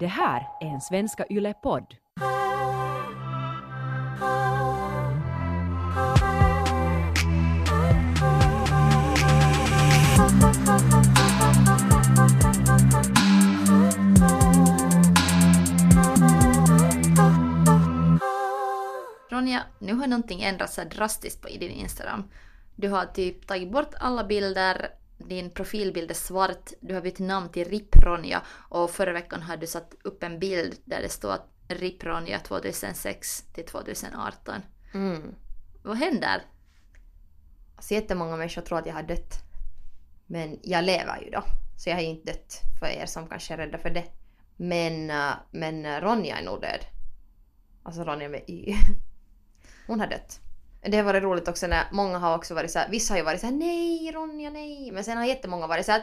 Det här är en Svenska Yle-podd. Ronja, nu har någonting ändrats så här drastiskt på i din Instagram. Du har typ tagit bort alla bilder, din profilbild är svart, du har bytt namn till RIP Ronja och förra veckan har du satt upp en bild där det står att RIP Ronja 2006 till 2018. Mm. Vad händer? Alltså jättemånga människor tror att jag har dött. Men jag lever ju då. Så jag har ju inte dött för er som kanske är rädda för det. Men, äh, men Ronja är nog död. Alltså Ronja med Y. Hon har dött. Det har varit roligt också när många har också varit så här, vissa har ju varit så här: nej Ronja nej. Men sen har jättemånga varit så här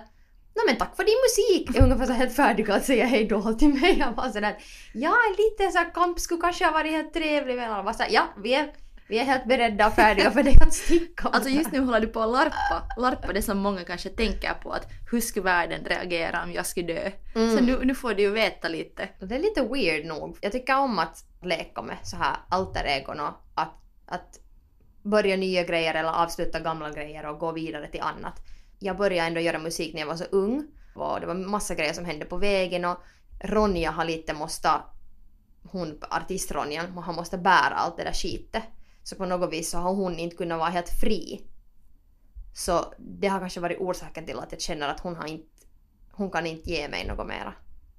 Nej men tack för din musik! Är ungefär så helt färdig att säga hejdå till mig. Jag var sådär ja lite så här kamp skulle kanske ha varit helt trevlig men alla var såhär ja vi är, vi är helt beredda och färdiga för dig att sticka. Alltså just nu håller du på att larpa, larpa det som många kanske tänker på att hur skulle världen reagera om jag skulle dö? Mm. Så nu, nu får du ju veta lite. Det är lite weird nog. Jag tycker om att leka med så här alter egon och att, att börja nya grejer eller avsluta gamla grejer och gå vidare till annat. Jag började ändå göra musik när jag var så ung och det var massa grejer som hände på vägen och Ronja har lite måste, hon artist-Ronja, har måste bära allt det där skitet. Så på något vis så har hon inte kunnat vara helt fri. Så det har kanske varit orsaken till att jag känner att hon har inte, hon kan inte ge mig något mera.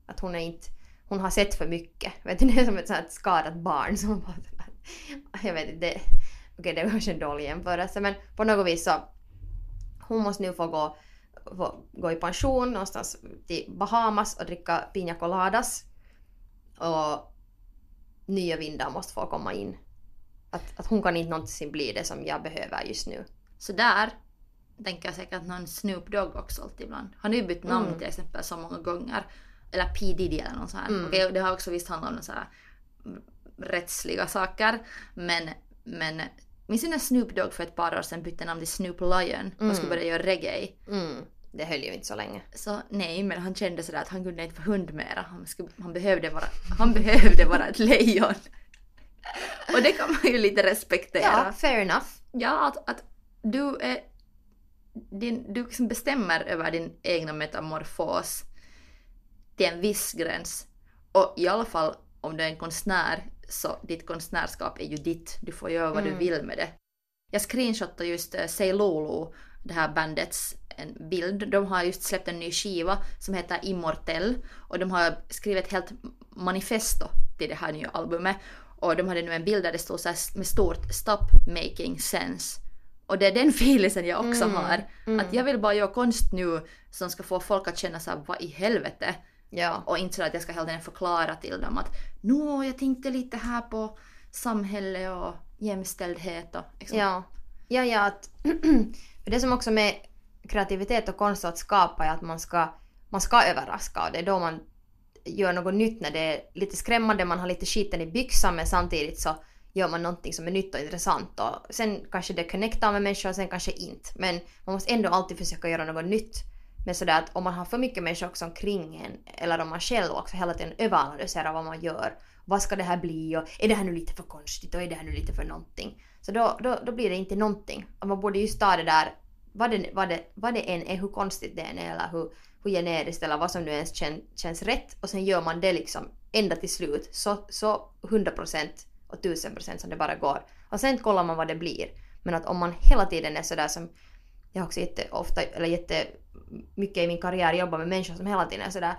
Att hon är inte, hon har sett för mycket. Vet du, det är som ett sånt skadat barn som bara jag vet inte, det, okej det var kanske en dålig jämförelse men på något vis så hon måste nu få gå, få gå i pension någonstans till Bahamas och dricka Pina Coladas och nya vindar måste få komma in. Att, att hon kan inte någonsin bli det som jag behöver just nu. Så där tänker jag säkert att någon Snoop Dogg också alltid ibland. Han har ju bytt namn Mm. till exempel så många gånger. Eller P Diddy eller något sånt här. Mm. Okej, det har också visst handlat om så här rättsliga saker. Men, men minns du när Snoop Dogg för ett par år sedan bytte namn till Snoop Lion och skulle Mm. börja göra reggae? Mm. Det höll ju inte så länge. Så nej, men han kände sådär att han kunde inte vara hund mera. Han, skulle, han, behövde vara, han behövde vara ett lejon. Och det kan man ju lite respektera. Ja, fair enough. Ja, att, att du är... Din, du liksom bestämmer över din egna metamorfos till en viss gräns. Och i alla fall om du är en konstnär så ditt konstnärskap är ju ditt. Du får göra vad du Mm. vill med det. Jag screenshotade just uh, Say Lolo, det här bandets en bild. De har just släppt en ny skiva som heter Immortell och de har skrivit ett helt manifesto till det här nya albumet. Och de hade nu en bild där det stod så med stort “Stop making sense”. Och det är den feelingen jag också Mm, har. mm. Att jag vill bara göra konst nu som ska få folk att känna såhär vad i helvete. Ja. Och inte så att jag ska hela tiden förklara till dem att nå, jag tänkte lite här på samhälle och jämställdhet och liksom. Ja. Ja, ja. Att, för det som också med kreativitet och konst att skapa är att man ska, man ska överraska och det är då man gör något nytt när det är lite skrämmande, man har lite skiten i byxan men samtidigt så gör man någonting som är nytt och intressant och sen kanske det connectar med människor och sen kanske inte. Men man måste ändå alltid försöka göra något nytt. Men sådär att om man har för mycket människor också omkring en eller om man själv också hela tiden överanalyserar vad man gör. Vad ska det här bli och är det här nu lite för konstigt och är det här nu lite för någonting? Så då, då, då blir det inte någonting. Och man borde just ta det där, vad det, vad det, vad det än är, hur konstigt det än är eller hur, hur generiskt eller vad som nu ens kän, känns rätt och sen gör man det liksom ända till slut så, så 100% och 1000% som det bara går. Och sen kollar man vad det blir. Men att om man hela tiden är sådär som jag har också jätteofta, eller jättemycket i min karriär jobbat med människor som hela tiden är sådär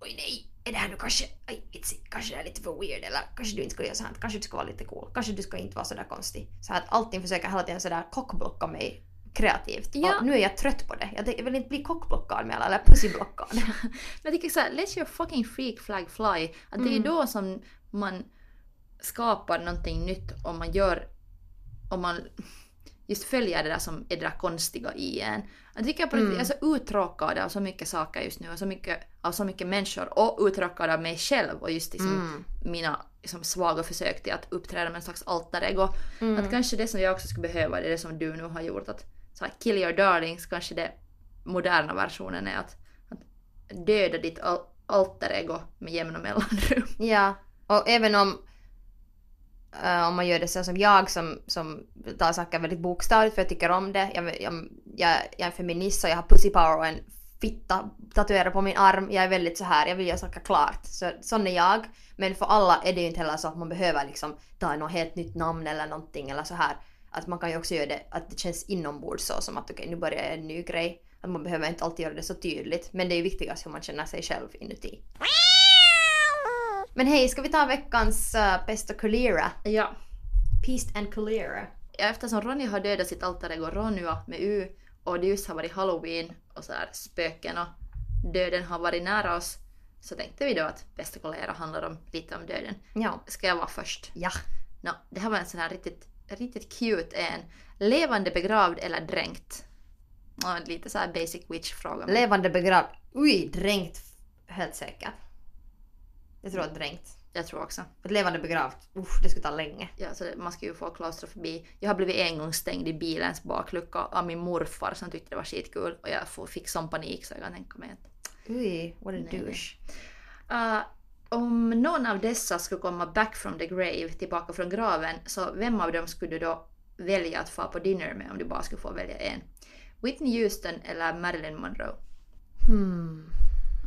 oj nej, är det här nu kanske, aj, vitsi, kanske det är lite för weird eller kanske du inte ska göra så här, kanske du ska vara lite cool, kanske du ska inte vara sådär konstig. Så att allting försöker hela tiden sådär kockblocka mig kreativt. Ja. Och nu är jag trött på det. Jag, vill inte bli kockblockad med alla, eller pussyblockad. Men jag tycker såhär, let your fucking freak flag fly. Att det är Mm. då som man skapar någonting nytt och man gör, om man just följer det där som är det där konstiga i en. Jag tycker på riktigt, Mm. jag är så uttråkad av så mycket saker just nu och så mycket, av så mycket människor och uttråkad av mig själv och just liksom Mm. mina liksom, svaga försök till att uppträda med en slags alter ego. Mm. Att kanske det som jag också skulle behöva, det är det som du nu har gjort, att så här, kill your darlings, kanske det moderna versionen är att, att döda ditt al- alter ego med jämna mellanrum. Ja, och även om Uh, om man gör det så som jag som, som tar saker väldigt bokstavligt för jag tycker om det. Jag, jag, jag, jag är feminist och jag har pussy power och en fitta tatuerad på min arm. Jag är väldigt så här, jag vill göra saker klart. Så, sån är jag. Men för alla är det ju inte heller så att man behöver liksom ta något helt nytt namn eller någonting eller så här. Att man kan ju också göra det att det känns inombords så som att okej okay, nu börjar jag en ny grej. Att man behöver inte alltid göra det så tydligt. Men det är ju viktigast hur man känner sig själv inuti. Men hej, ska vi ta veckans uh, bästa kolera? Ja. Peace and kolera. ja, eftersom Ronja har dödat sitt alter ego Ronja med U och det just har varit halloween och så här spöken och döden har varit nära oss så tänkte vi då att bästa kolera handlar om lite om döden. Ja. Ska jag vara först? Ja. Nå, det här var en sån här riktigt, riktigt cute en. Levande begravd eller dränkt? Ja, lite så här basic witch-fråga. Levande begravd. Ui, dränkt. Helt säkert. Jag tror att dränkt. jag tror också. Ett levande begravd. Usch, det skulle ta länge. Ja, så det- man ska ju få klaustrofobi. Jag har blivit en gång stängd i bilens baklucka av min morfar som tyckte det var skitkul och jag fick sån panik så jag kan tänka mig att Ui, what a Nej, nej. douche. Uh, om någon av dessa skulle komma back from the grave, tillbaka från graven, så vem av dem skulle du då välja att få på dinner med om du bara skulle få välja en? Whitney Houston eller Marilyn Monroe? Hmm.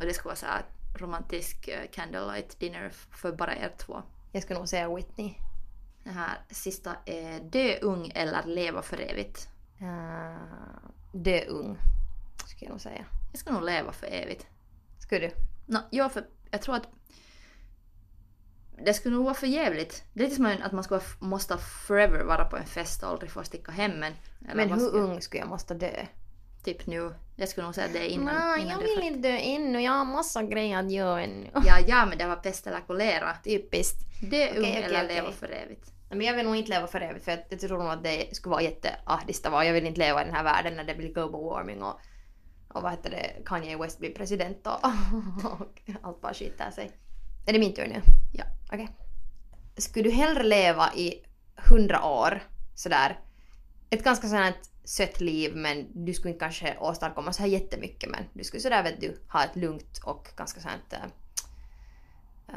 Och det skulle vara så här romantisk eh, candlelight dinner för bara er två. Jag skulle nog säga Whitney. Den här sista är dö ung eller leva för evigt. Uh, dö ung. Skulle jag nog säga. Jag ska nog leva för evigt. Skulle du? Nå, ja, för jag tror att det skulle nog vara för jävligt. Det är lite som att man skulle måste forever vara på en fest och aldrig få sticka hem men... Men hur ung skulle jag måste dö? Typ nu. Jag skulle nog säga det innan, Nej, innan jag vill inte dö ännu. Jag har massa grejer att göra ännu. Ja, ja, men det var pest eller kolera. Typiskt. Dö ung okej, eller okej. leva för evigt. Men jag vill nog inte leva för evigt för jag, jag tror nog att det skulle vara jätteahdistava. Jag vill inte leva i den här världen när det blir global warming och, och vad heter det, Kanye West blir president och, och allt bara skiter sig. Är det min tur nu? Ja. Okej. Skulle du hellre leva i hundra år sådär, ett ganska sådant sött liv men du skulle inte kanske åstadkomma så här jättemycket men du skulle sådär vet du ha ett lugnt och ganska sådant äh, äh,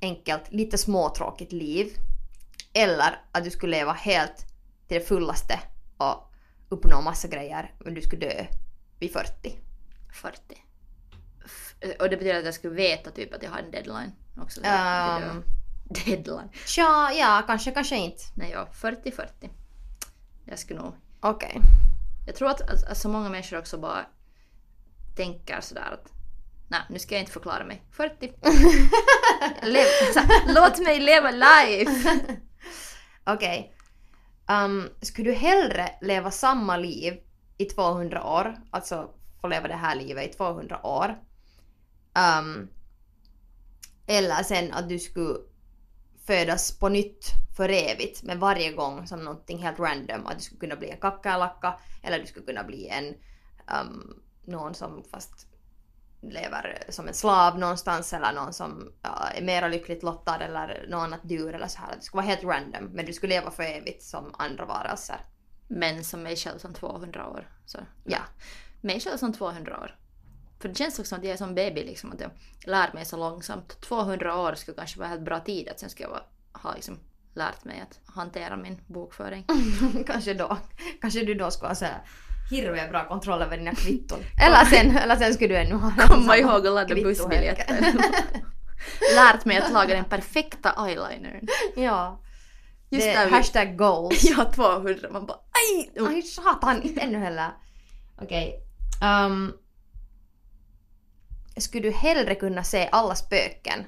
enkelt, lite småtråkigt liv. Eller att du skulle leva helt till det fullaste och uppnå massa grejer men du skulle dö vid 40. 40. F- Och det betyder att jag skulle veta typ att jag har en deadline också. Um. Deadline. Tja, ja, kanske, kanske inte. Nej, ja, 40-40. Jag skulle nog... Okej. Jag tror att, att, att så många människor också bara tänker sådär att Nej, nu ska jag inte förklara mig. 40. Lev, så, här, låt mig leva life! Okej. Um, skulle du hellre leva samma liv i 200 år, alltså få leva det här livet i 200 år, um, eller sen att du skulle födas på nytt för evigt, men varje gång som någonting helt random, att du skulle kunna bli en kackerlacka eller du skulle kunna bli en um, någon som fast lever som en slav någonstans eller någon som ja, är mera lyckligt lottad eller något annat djur eller så här. Det skulle vara helt random men du skulle leva för evigt som andra varelser. Men som mig själv som 200 år. Så, Ja. Mig själv som 200 år. För det känns också som att jag är som baby liksom, att jag lär mig så långsamt. 200 år skulle kanske vara helt bra tid att sen ska jag vara, ha liksom lärt mig att hantera min bokföring. kanske då. Kanske du då skulle ha så här hirveän bra kontroll över dina kvitton. eller, sen, eller sen skulle du ännu ha Komma ihåg att ladda kvittohölke. bussbiljetter. Lärt mig att laga den perfekta eyelinern. ja. Just det, där hashtag goals. Ja, 200. Man bara aj! Aj satan, inte ännu heller. Okej. Um, skulle du hellre kunna se alla spöken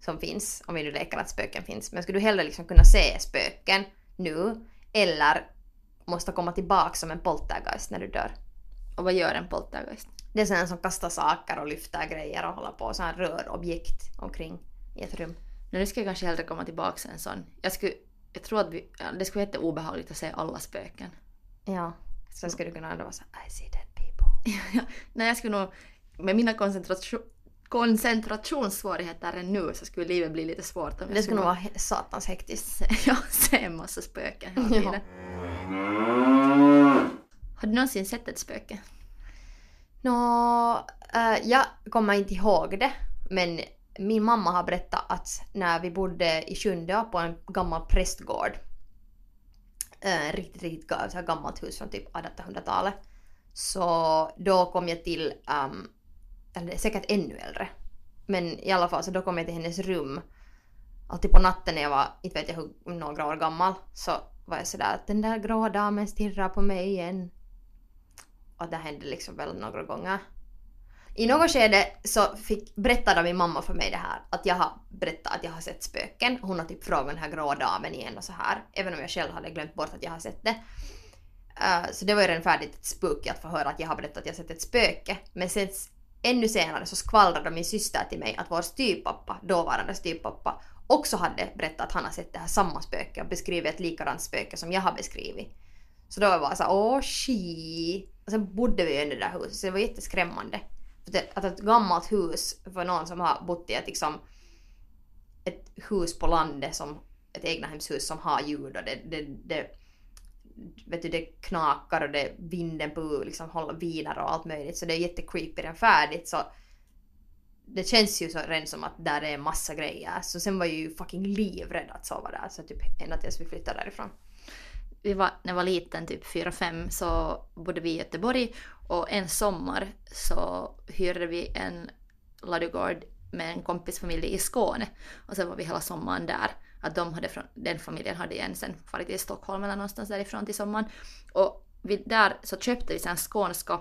som finns, om vi nu leker att spöken finns, men skulle du hellre liksom kunna se spöken nu eller måste komma tillbaka som en poltergeist när du dör? Och vad gör en poltergeist? Det är sån som kastar saker och lyfter grejer och håller på så här rör objekt omkring i ett rum. Nu ska jag kanske hellre komma tillbaka en sån. Jag, skulle, jag tror att vi, det skulle vara jätteobehagligt att se alla spöken. Ja. Sen skulle du kunna ändå vara så här, I see dead people. Nej, jag skulle nog... Med mina koncentration, koncentrationssvårigheter än nu så skulle livet bli lite svårt Det skulle nog vara he- satans hektiskt. ja, se en massa spöken hela tiden. Har du någonsin sett ett spöke? Nå, eh, jag kommer inte ihåg det, men min mamma har berättat att när vi bodde i Sjunde på en gammal prästgård, eh, riktigt, riktigt ga- så här gammalt hus från typ 1800-talet, så då kom jag till, um, eller säkert ännu äldre, men i alla fall så då kom jag till hennes rum alltid på natten när jag var, inte vet jag hur, några år gammal, så var jag sådär att den där grå damen stirrar på mig igen. Och det hände liksom väl några gånger. I något skede så fick, berättade min mamma för mig det här, att jag har berättat att jag har sett spöken. Hon har typ frågat den här grå damen igen och så här, även om jag själv hade glömt bort att jag har sett det. Uh, så det var ju redan färdigt ett spooky att få höra att jag har berättat att jag har sett ett spöke. Men sen ännu senare så skvallrade min syster till mig att vår styvpappa, dåvarande styvpappa, också hade berättat att han har sett det här samma spöke och beskrivit ett likadant spöke som jag har beskrivit. Så då var jag bara såhär åh shi. Och sen bodde vi i det där huset så det var jätteskrämmande. För det, att ett gammalt hus för någon som har bott i ett liksom ett hus på landet som ett egnahemshus som har ljud och det, det, det vet du, det knakar och det vinden på liksom håller vidare och allt möjligt så det är jättecreepy redan färdigt så det känns ju så redan som att där är en massa grejer. Så sen var jag ju fucking livrädd att sova där. Så typ ända tills vi flyttade därifrån. vi var, när jag var liten, typ 4-5, så bodde vi i Göteborg och en sommar så hyrde vi en ladugård med en kompisfamilj i Skåne och sen var vi hela sommaren där. Att de hade från, den familjen hade igen sen farit till Stockholm eller någonstans därifrån till sommaren. Och vi, där så köpte vi sen skånska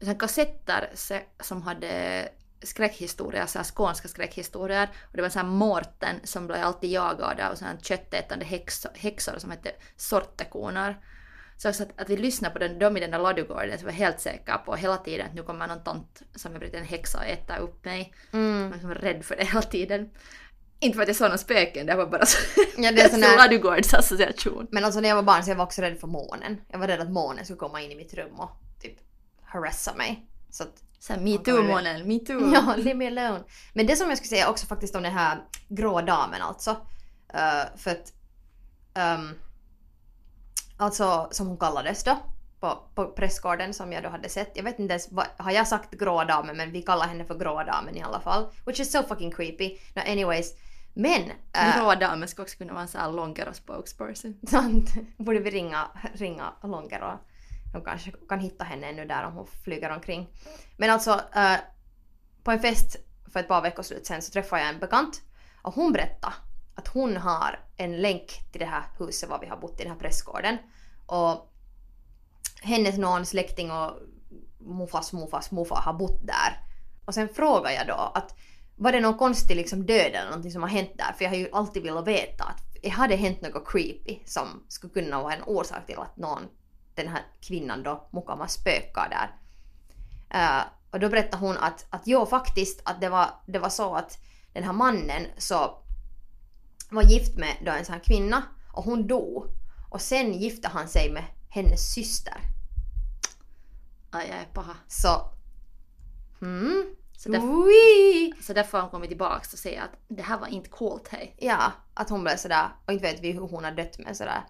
sen kassetter se- som hade skräckhistorier, så här skånska skräckhistorier. Och det var så här Mårten som blev alltid jagad av så här köttätande häxor, häxor som hette sortekoner. Så att, att vi lyssnade på den, dem i den där ladugården så var jag helt säker på hela tiden att nu kommer någon tant som är en häxa och äta upp mig. Mm. Jag var liksom rädd för det hela tiden. Inte för att jag såg någon spöken, det var bara så, Ja, det är sån här- ladugårdsassociation. Men alltså när jag var barn så jag var också rädd för månen. Jag var rädd att månen skulle komma in i mitt rum och typ harassa mig. Så att, Såhär me Man kan too ju- månen, me too. ja, leave me alone. Men det som jag skulle säga också faktiskt om den här grå damen alltså. eh, för att... ehm, alltså som hon kallades då. På, på pressgården som jag då hade sett. Jag vet inte ens, vad, har jag sagt grå damen men vi kallar henne för grå damen i alla fall. Which is so fucking creepy. No, anyways. Men... eh, Grå damen skulle också kunna vara en sån här långare spokesperson. Sant. Borde vi ringa, ringa Longero. De kanske kan hitta henne ännu där om hon flyger omkring. Men alltså, eh, på en fest för ett par veckor sedan så träffade jag en bekant och hon berättade att hon har en länk till det här huset var vi har bott i den här pressgården. Och hennes någon släkting och morfars morfars morfar har bott där. Och sen frågade jag då att var det någon konstig liksom död eller någonting som har hänt där? För jag har ju alltid velat veta att har det hänt något creepy som skulle kunna vara en orsak till att någon, den här kvinnan då, Mukama spökar där. Eh, och då berättade hon att, att jo faktiskt att det var, det var så att den här mannen så var gift med då en sån här kvinna och hon dog. Och sen gifte han sig med hennes syster. Aj, är paha. Så... Hmm. Så därför, så därför har hon kommit tillbaks och säger att det här var inte coolt hej. Ja, att hon blev sådär, och inte vet vi hur hon har dött men sådär.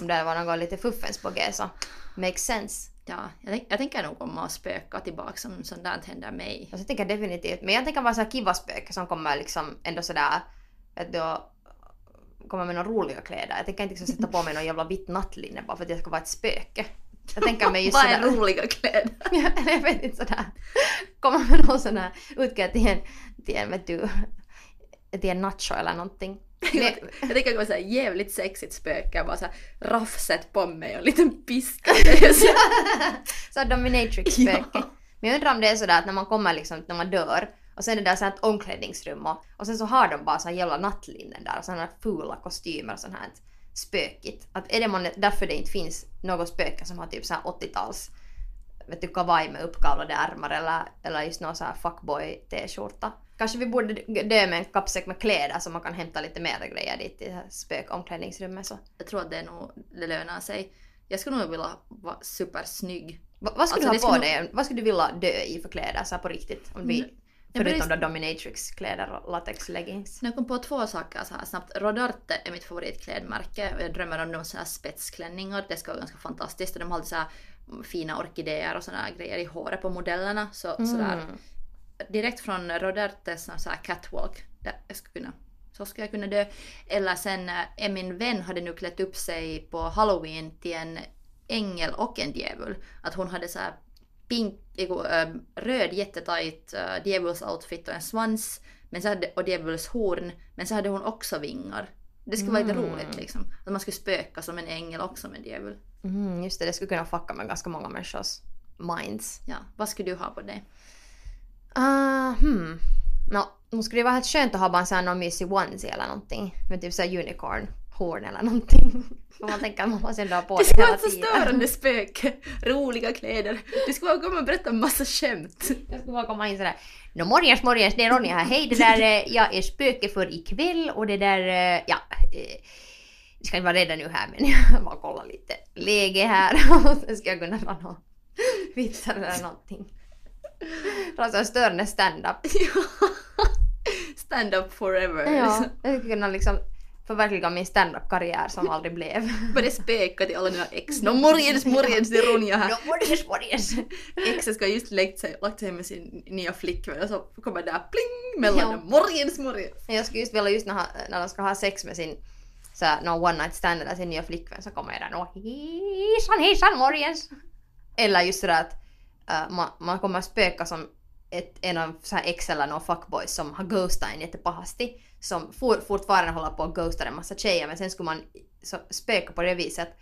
Om det var något lite fuffens på G så makes sense. Ja, jag, tänk, jag tänker nog komma och spöka tillbaks om sånt där händer mig. Alltså, jag tänker definitivt, men jag tänker bara såhär kiva spöke som kommer liksom ändå sådär, vet du, kommer med några roliga kläder. Jag tänker inte liksom sätta på mig någon jävla vitt nattlinne bara för att jag ska vara ett spöke. Jag tänker mig just Vad är roliga kläder? Eller jag vet inte sådär, komma med någon sån här utklädd till en, till en, vet du, till en nacho eller någonting. Jag tänker att det var såhär jävligt sexigt spöke, bara såhär raffset på mig och en liten piska. så dominatrix-spöke. Ja. Men jag undrar om det är sådär att när man kommer liksom, när man dör och sen är det där ett omklädningsrum och, och sen så har de bara så här jävla nattlinnen där och här fula kostymer och sånt här spökigt. Att är det månne därför det inte finns något spöke som har typ så här 80-tals vet du, kavaj med uppkavlade ärmar eller, eller just någon så här fuckboy t-skjorta. Kanske vi borde dö med en kappsäck med kläder så man kan hämta lite mer grejer dit i spökomklädningsrummet så. jag tror att det är nog, det lönar sig. Jag skulle nog vilja vara supersnygg. Va, vad skulle Alltså, du ha på skulle dig? Vad skulle du vilja dö i för kläder så på riktigt? Om vi Mm. Förutom då dominatrix-kläder och latex-leggings. Jag kom på två saker så här snabbt. Rodarte är mitt favoritklädmärke. och Jag drömmer om de så här spetsklänningar. Det ska vara ganska fantastiskt. Och de har alltid så här fina orkidéer och såna grejer i håret på modellerna. Så, sådär. Mm. Direkt från Rodartes så här catwalk. Där jag skulle kunna, så skulle jag kunna dö. Eller sen äh, min vän hade nu klätt upp sig på halloween till en ängel och en djävul. Att hon hade så här pink, äh, röd jättetajt äh, djävulsoutfit och en svans men så hade, och djävuls horn. Men så hade hon också vingar. Det skulle vara lite Mm. roligt liksom. Att man skulle spöka som en ängel och som en djävul. Mm, just det, det skulle kunna fucka med ganska många människors minds. Ja, vad skulle du ha på dig? Uh, hmm. No, nu skulle det vara helt skönt att ha bara en sån här mysig onesie eller någonting. Med typ såhär unicorn horn eller någonting. För man tänker att man måste ändå ha på Det det skulle vara hela ett så tiden. störande spöke. Roliga kläder. Du skulle bara komma och berätta en massa skämt. Jag skulle bara komma in sådär. Nå morgens morgens, det är Ronja här. Hej det där, eh, jag är spöke för ikväll och det där, eh, ja. eh, Vi ska inte vara rädda nu här men jag bara kolla lite läge här och sen ska jag kunna dra någon vitsar eller någonting. Dra så störande stand-up. Stand up forever. Ja, jag skulle kunna liksom förverkliga min stand-up-karriär som aldrig blev. Börja spöka till alla dina ex. Nå morgens morgens, det är Ronja här. Nå morgens morgens! Exet ska just lägga sig, lagt sig med sin nya flickvän och så kommer det där pling mellan Ja. dem. Morgens morgens. Jag skulle just vilja just när, när de ska ha sex med sin så här, någon one night stand eller sin nya flickvän så kommer jag där och hejsan hejsan morgens! Eller just sådär att äh, man, man kommer spöka som ett, en av så här ex eller någon fuckboys som har ghostat en jättepahasti som for, fortfarande håller på att ghosta en massa tjejer men sen skulle man så, spöka på det viset att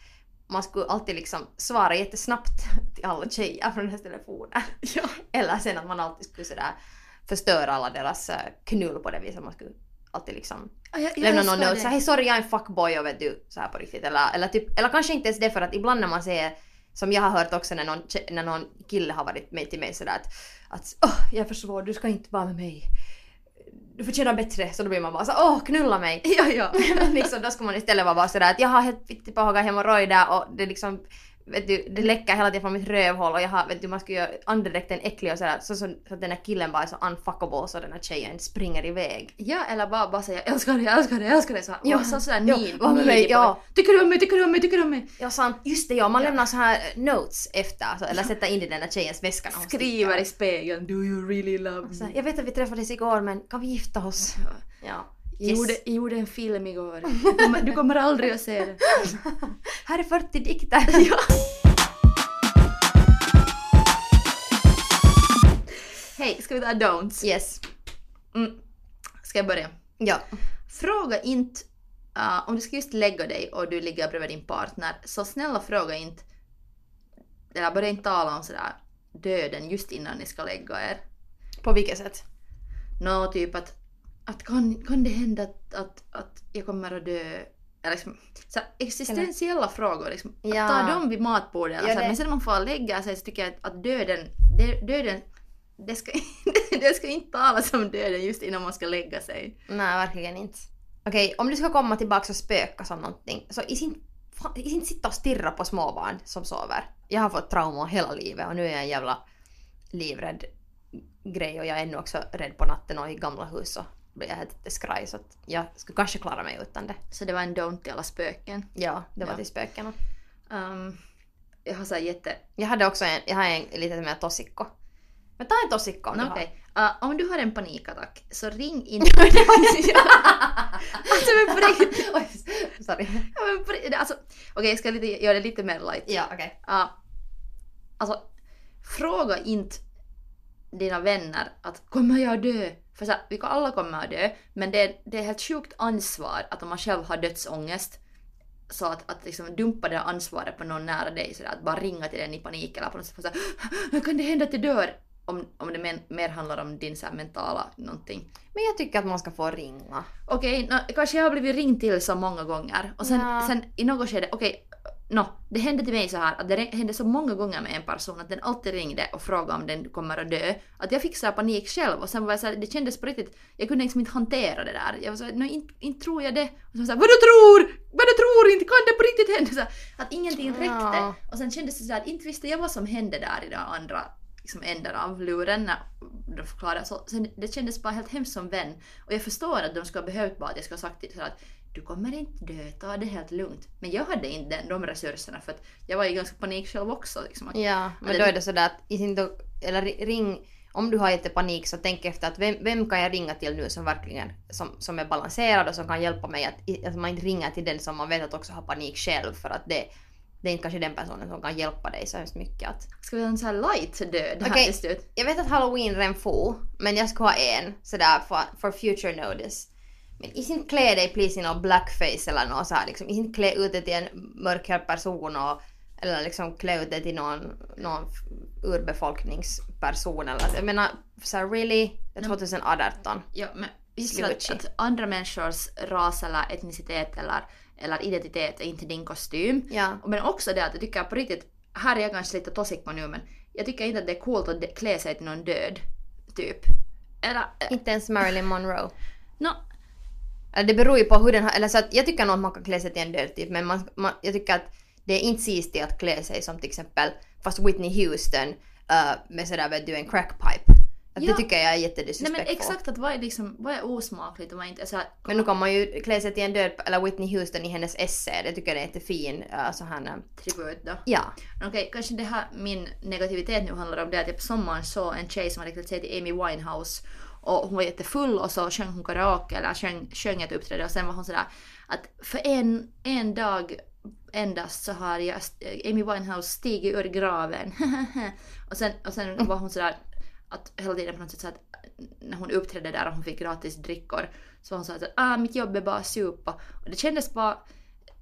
man skulle alltid liksom svara jättesnabbt till alla tjejer från hennes telefoner. Ja. Eller sen att man alltid skulle sådär förstöra alla deras eh, knull på det viset. Man skulle alltid liksom Ja, jag- jag lämna någon note såhär hej sorry jag är en fuckboy och vet du så här på riktigt. Eller, eller, typ, eller kanske inte ens det för att ibland när man ser som jag har hört också när någon, när någon kille har varit med till mig sådär att, att åh jag är för svår, du ska inte vara med mig. Du förtjänar bättre. Så då blir man bara så åh knulla mig. Ja, ja. Men liksom, då ska man istället vara bara sådär att jag har helt fittipahoga hemorrojder och det liksom Vet du, det läcker hela tiden från mitt rövhål och jag har, vet du, man ska göra andedräkten äcklig och sådär så, så, så att den här killen bara är så unfuckable så den här tjejen springer iväg. Ja, eller bara, bara säga jag älskar dig, jag älskar dig, jag älskar dig. Så, Ja. ja. så, sådär Ja, need, var med mig, ja. Tycker du om mig, tycker du om mig, tycker du om mig? Ja sant, just det ja, man Ja. lämnar så här eh, notes efter alltså, eller sätter in i den där tjejens väska när hon Skriver i sticker. spegeln Do you really love me? Så, jag vet att vi träffades igår men kan vi gifta oss? Ja. Ja. Jag, Yes. gjorde, jag gjorde en film igår. Du kommer, du kommer aldrig att se det. Här är 40 dikter. Ja. Hej, ska vi ta don'ts? Yes. Mm. Ska jag börja? Ja. Fråga inte, uh, om du ska just lägga dig och du ligger bredvid din partner, så snälla fråga inte, eller börja inte tala om sådär döden just innan ni ska lägga er. På vilket sätt? Nå, typ att, att kan, kan det hända att, att, att jag kommer att dö? Eller liksom, så här, existentiella frågor, liksom, Ja. att ta dem vid matbordet. Eller Ja, så här, det- Men sen när man får lägga sig så tycker jag att, att döden, det, döden det ska, det ska inte talas om döden just innan man ska lägga sig. Nej, verkligen inte. Okej, om du ska komma tillbaka och spöka som någonting, så i sin, i sin sitta och stirra på småbarn som sover. Jag har fått trauma hela livet och nu är jag en jävla livrädd grej och jag är ännu också rädd på natten och i gamla hus så blir jag helt skraj så att jag skulle kanske klara mig utan det. Så det var en don't till alla spöken. Ja, det var Ja. till spökena. Um, jag har så jätte... Jag hade också en, jag har en lite mer tossikko. Men ta en tossikko om No, du har. okej. Uh, om du har en panikattack så ring inte... alltså men på riktigt. Sorry. Ja, Alltså, Okej, jag ska lite, göra det lite mer light. Ja, okej. Uh, alltså, fråga inte dina vänner att kommer jag dö? För så vi kan alla kommer att dö, men det är, det är helt sjukt ansvar att om man själv har dödsångest så att, att liksom dumpa det ansvaret på någon nära dig sådär, att bara ringa till den i panik eller på något sätt så här, kan det hända att jag dör? Om, om det men, mer handlar om din så här, mentala någonting. Men jag tycker att man ska få ringa. Okej, nå, kanske jag har blivit ringd till så många gånger och sen, Ja. sen i något skede, okej, nå, det hände till mig så här att det hände så många gånger med en person att den alltid ringde och frågade om den kommer att dö. Att jag fick så panik själv och sen var jag så här, det kändes på riktigt, jag kunde liksom inte hantera det där. Jag var så här, nej inte, inte tror jag det. Och så så här, vad du tror? Vad du tror inte? Kan det på riktigt hända? Så här, att ingenting räckte. Ja. Och sen kändes det så att inte visste jag vad som hände där i det andra liksom änden av luren när de förklarade. Så, så det kändes bara helt hemskt som vän. Och jag förstår att de skulle ha behövt bara att jag skulle ha sagt till att du kommer inte dö, ta det helt lugnt. Men jag hade inte den, de resurserna för att jag var i ganska panik själv också. Liksom, Ja, men det- då är det sådär att i sin do- eller ri- ring, om du har jättepanik så tänk efter att vem, vem kan jag ringa till nu som verkligen som, som är balanserad och som kan hjälpa mig att, att man inte ringer till den som man vet att också har panik själv för att det, det är inte kanske den personen som kan hjälpa dig så hemskt mycket att Ska vi ha en sån här light död här Okej. till slut? Jag vet att halloween redan for, men jag ska ha en sådär för, for future notice. Men inte klä dig please i någon blackface eller något så här liksom. Inte klä ut dig till en mörkhyad person och eller liksom klä ut dig till någon, någon urbefolkningsperson eller jag menar så här, really? Det är 2018. Ja, men just att, att andra människors ras eller etnicitet eller, eller identitet är inte din kostym. Ja. Men också det att jag tycker på riktigt, här är jag kanske lite toxic på nu men jag tycker inte att det är coolt att klä sig till någon död. Typ. Eller, Inte ens Marilyn Monroe. no, det beror ju på hur den har, eller så att jag tycker nog att man kan klä sig till en död typ men man, man, jag tycker att det är inte sistigt att klä sig som till exempel fast Whitney Houston uh, med sådär vet du en crackpipe. Att Ja. Det tycker jag är nej jättedisrespektful. men exakt att vad är liksom, vad är osmakligt vad är inte så här, Men nu kan man ju klä sig till en död, eller Whitney Houston i hennes essä, det tycker jag är jättefin uh, så här, uh, tribut då. ja. Okej, kanske det här min negativitet nu handlar om det att jag på sommaren såg en tjej som hade klätt sig till Amy Winehouse och hon var jättefull och så sjöng hon karaoke eller sjöng, sjöng ett uppträde och sen var hon sådär att för en, en dag endast så har jag Amy Winehouse stigit ur graven. Och sen, och sen var hon sådär att hela tiden på något sätt så att när hon uppträdde där och hon fick gratis drickor så var hon sådär att ah, mitt jobb är bara att supa och det kändes bara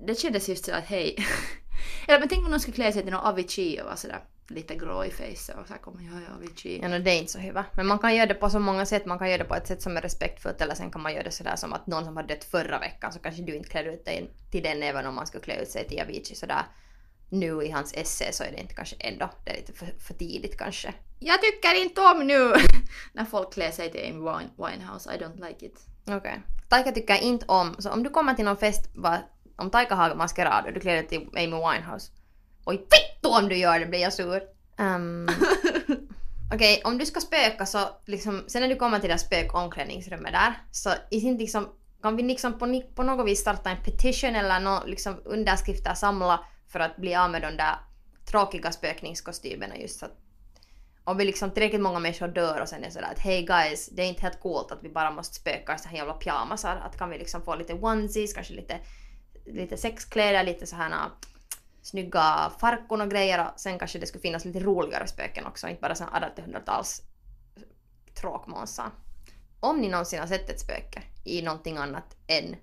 det kändes just så att hej. Eller men tänk om någon skulle klä sig till någon Avicii och vara sådär lite grå i face och så här kommer jag är Avicii. Ja, no, det är inte så hyvä. Men man kan göra det på så många sätt. Man kan göra det på ett sätt som är respektfullt eller sen kan man göra det sådär som att någon som har dött förra veckan så kanske du inte klär ut dig till den även om man skulle klä ut sig till Avicii sådär nu i hans essä så är det inte kanske ändå, det är lite för, för tidigt kanske. Jag tycker inte om nu när folk klär sig till Amy Wine- Winehouse. I don't like it. Okej. Taika tycker inte om, så om du kommer till någon fest, va, om Taika har maskerad och du klär dig till Amy Winehouse. Oj fitto om du gör det blir jag sur. Um, Okej, om du ska spöka så liksom, sen när du kommer till det spökomklädningsrummet där, så i sin liksom, kan vi liksom på, på något vis starta en petition eller nå liksom underskrifter samla för att bli av med de där tråkiga spökningskostymerna just så att om vi liksom tillräckligt många människor dör och sen är sådär att hey guys, det är inte helt coolt att vi bara måste spöka i så här jävla pyjamasar. Att kan vi liksom få lite onesies, kanske lite, lite sexkläder, lite så här nå, snygga farkon och grejer och sen kanske det skulle finnas lite roligare spöken också, inte bara såna 1800-tals tråkmånsar. Om ni någonsin har sett ett spöke i någonting annat än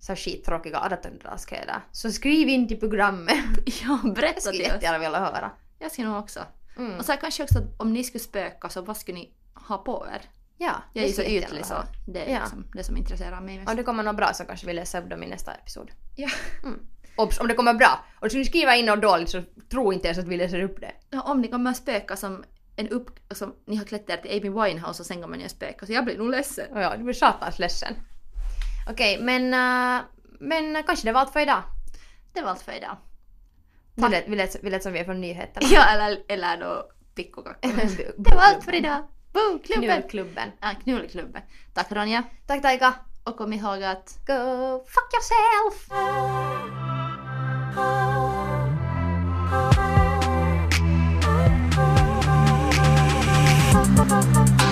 så skittråkiga 1800-talskläder så skriv in till programmet. Ja, Jag berätta skulle till oss. jättegärna vilja höra. Jag skulle nog också. Mm. Och så kanske också att om ni skulle spöka så vad skulle ni ha på er? Ja, Jag är ju så skulle ytlig så det är Ja. liksom det som intresserar mig mest. Om det kommer något bra så kanske vi läser upp dem i nästa episod. Ja. Obs, om det kommer bra. Och skulle ni skriva in något dåligt så tro inte ens att vi läser upp det. Ja, om ni kommer att spöka som en upp... Alltså, ni har klätt er till Amy Winehouse och sen kommer ni att spöka. Så jag blir nog ledsen. Och ja, du blir satans ledsen. Okej, men, äh, men kanske det var allt för idag. Det var allt för idag. Vi lät, vi, lät, vi lät som vi är från nyheterna. Ja, eller, eller då pikkukakka. Det var allt för idag. Boo, klubben! Knullklubben. Ja, knullklubben. Tack Ronja. Tack Taika. Och kom ihåg att Go fuck yourself! Thank you.